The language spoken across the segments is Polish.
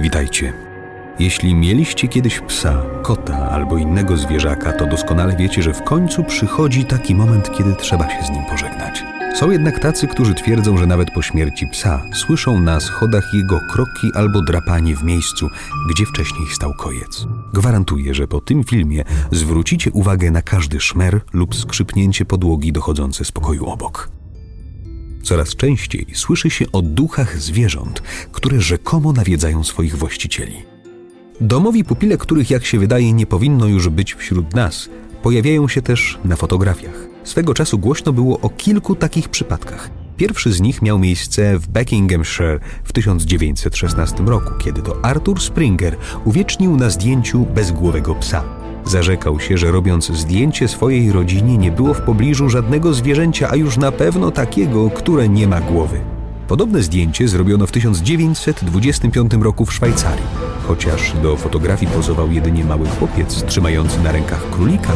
Witajcie. Jeśli mieliście kiedyś psa, kota albo innego zwierzaka, to doskonale wiecie, że w końcu przychodzi taki moment, kiedy trzeba się z nim pożegnać. Są jednak tacy, którzy twierdzą, że nawet po śmierci psa słyszą na schodach jego kroki albo drapanie w miejscu, gdzie wcześniej stał kojec. Gwarantuję, że po tym filmie zwrócicie uwagę na każdy szmer lub skrzypnięcie podłogi dochodzące z pokoju obok. Coraz częściej słyszy się o duchach zwierząt, które rzekomo nawiedzają swoich właścicieli. Domowi pupile, których jak się wydaje nie powinno już być wśród nas, pojawiają się też na fotografiach. Swego czasu głośno było o kilku takich przypadkach. Pierwszy z nich miał miejsce w Buckinghamshire w 1916 roku, kiedy to Arthur Springer uwiecznił na zdjęciu bezgłowego psa. Zarzekał się, że robiąc zdjęcie swojej rodzinie nie było w pobliżu żadnego zwierzęcia, a już na pewno takiego, które nie ma głowy. Podobne zdjęcie zrobiono w 1925 roku w Szwajcarii. Chociaż do fotografii pozował jedynie mały chłopiec trzymający na rękach królika,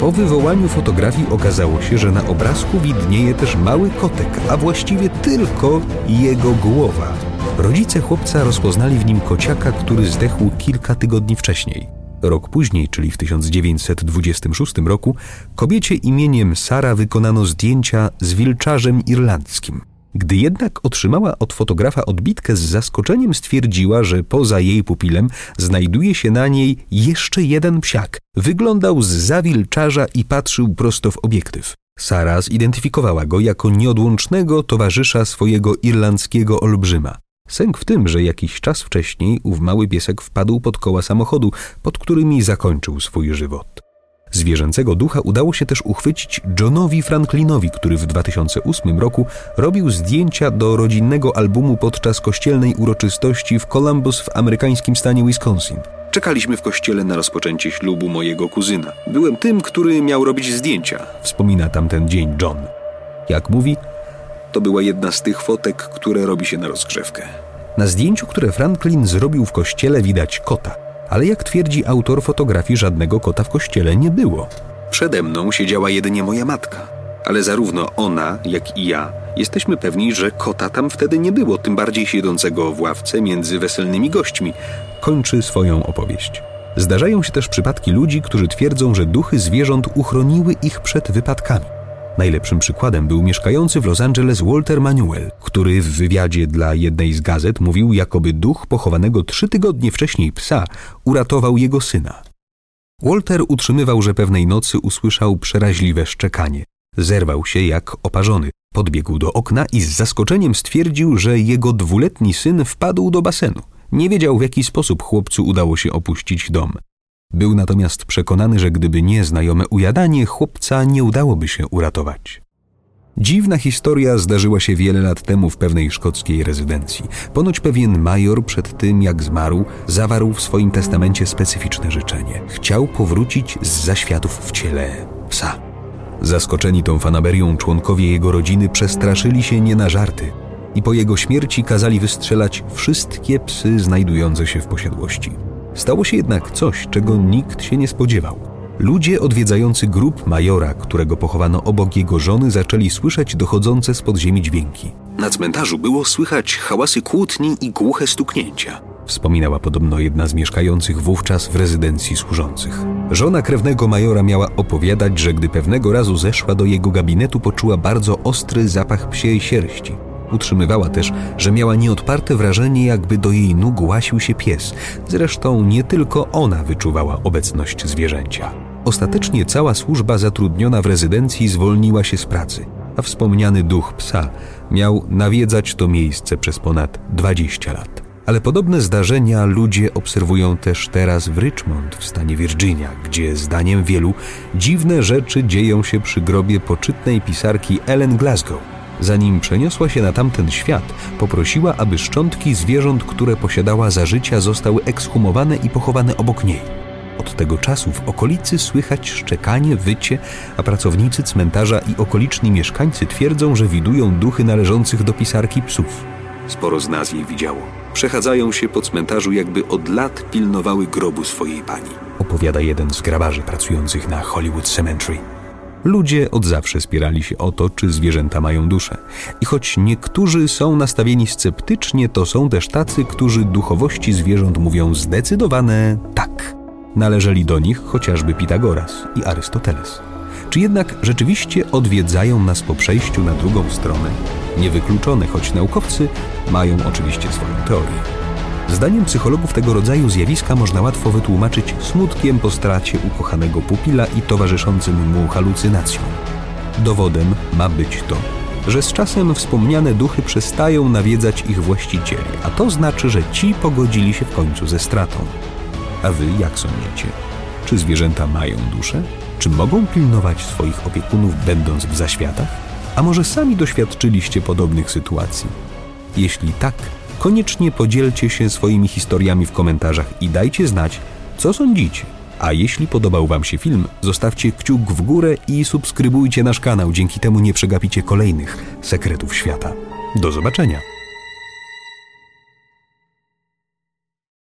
po wywołaniu fotografii okazało się, że na obrazku widnieje też mały kotek, a właściwie tylko jego głowa. Rodzice chłopca rozpoznali w nim kociaka, który zdechł kilka tygodni wcześniej. Rok później, czyli w 1926 roku, kobiecie imieniem Sara wykonano zdjęcia z wilczarzem irlandzkim. Gdy jednak otrzymała od fotografa odbitkę z zaskoczeniem stwierdziła, że poza jej pupilem znajduje się na niej jeszcze jeden psiak. Wyglądał z zawilczarza i patrzył prosto w obiektyw. Sara zidentyfikowała go jako nieodłącznego towarzysza swojego irlandzkiego olbrzyma. Sęk w tym, że jakiś czas wcześniej ów mały piesek wpadł pod koła samochodu, pod którymi zakończył swój żywot. Zwierzęcego ducha udało się też uchwycić Johnowi Franklinowi, który w 2008 roku robił zdjęcia do rodzinnego albumu podczas kościelnej uroczystości w Columbus w amerykańskim stanie Wisconsin. Czekaliśmy w kościele na rozpoczęcie ślubu mojego kuzyna. Byłem tym, który miał robić zdjęcia, wspomina tamten dzień John. Jak mówi, to była jedna z tych fotek, które robi się na rozgrzewkę. Na zdjęciu, które Franklin zrobił w kościele, widać kota ale jak twierdzi autor fotografii, żadnego kota w kościele nie było. Przede mną siedziała jedynie moja matka, ale zarówno ona, jak i ja jesteśmy pewni, że kota tam wtedy nie było, tym bardziej siedzącego w ławce między weselnymi gośćmi. Kończy swoją opowieść. Zdarzają się też przypadki ludzi, którzy twierdzą, że duchy zwierząt uchroniły ich przed wypadkami. Najlepszym przykładem był mieszkający w Los Angeles Walter Manuel, który w wywiadzie dla jednej z gazet mówił, jakoby duch pochowanego trzy tygodnie wcześniej psa uratował jego syna. Walter utrzymywał, że pewnej nocy usłyszał przeraźliwe szczekanie. Zerwał się jak oparzony, podbiegł do okna i z zaskoczeniem stwierdził, że jego dwuletni syn wpadł do basenu. Nie wiedział, w jaki sposób chłopcu udało się opuścić dom. Był natomiast przekonany, że gdyby nie znajome ujadanie, chłopca nie udałoby się uratować. Dziwna historia zdarzyła się wiele lat temu w pewnej szkockiej rezydencji. Ponoć pewien major przed tym, jak zmarł, zawarł w swoim testamencie specyficzne życzenie. Chciał powrócić z zaświatów w ciele psa. Zaskoczeni tą fanaberią członkowie jego rodziny przestraszyli się nie na żarty i po jego śmierci kazali wystrzelać wszystkie psy znajdujące się w posiadłości. Stało się jednak coś, czego nikt się nie spodziewał. Ludzie odwiedzający grób majora, którego pochowano obok jego żony, zaczęli słyszeć dochodzące z podziemi dźwięki. Na cmentarzu było słychać hałasy kłótni i głuche stuknięcia. Wspominała podobno jedna z mieszkających wówczas w rezydencji służących. Żona krewnego majora miała opowiadać, że gdy pewnego razu zeszła do jego gabinetu, poczuła bardzo ostry zapach psiej sierści. Utrzymywała też, że miała nieodparte wrażenie, jakby do jej nóg łasił się pies. Zresztą nie tylko ona wyczuwała obecność zwierzęcia. Ostatecznie cała służba zatrudniona w rezydencji zwolniła się z pracy, a wspomniany duch psa miał nawiedzać to miejsce przez ponad 20 lat. Ale podobne zdarzenia ludzie obserwują też teraz w Richmond w stanie Virginia, gdzie zdaniem wielu dziwne rzeczy dzieją się przy grobie poczytnej pisarki Ellen Glasgow Zanim przeniosła się na tamten świat, poprosiła, aby szczątki zwierząt, które posiadała za życia, zostały ekshumowane i pochowane obok niej. Od tego czasu w okolicy słychać szczekanie, wycie, a pracownicy cmentarza i okoliczni mieszkańcy twierdzą, że widują duchy należących do pisarki psów. Sporo z nas jej widziało. Przechadzają się po cmentarzu, jakby od lat pilnowały grobu swojej pani. Opowiada jeden z grabarzy pracujących na Hollywood Cemetery. Ludzie od zawsze spierali się o to, czy zwierzęta mają duszę. I choć niektórzy są nastawieni sceptycznie, to są też tacy, którzy duchowości zwierząt mówią zdecydowane tak. Należeli do nich chociażby Pitagoras i Arystoteles. Czy jednak rzeczywiście odwiedzają nas po przejściu na drugą stronę? Niewykluczone, choć naukowcy mają oczywiście swoją teorię. Zdaniem psychologów tego rodzaju zjawiska można łatwo wytłumaczyć smutkiem po stracie ukochanego pupila i towarzyszącym mu halucynacjom. Dowodem ma być to, że z czasem wspomniane duchy przestają nawiedzać ich właścicieli, a to znaczy, że ci pogodzili się w końcu ze stratą. A wy jak sądzicie? Czy zwierzęta mają duszę? Czy mogą pilnować swoich opiekunów, będąc w zaświatach? A może sami doświadczyliście podobnych sytuacji? Jeśli tak, koniecznie podzielcie się swoimi historiami w komentarzach i dajcie znać, co sądzicie. A jeśli podobał Wam się film, zostawcie kciuk w górę i subskrybujcie nasz kanał, dzięki temu nie przegapicie kolejnych sekretów świata. Do zobaczenia!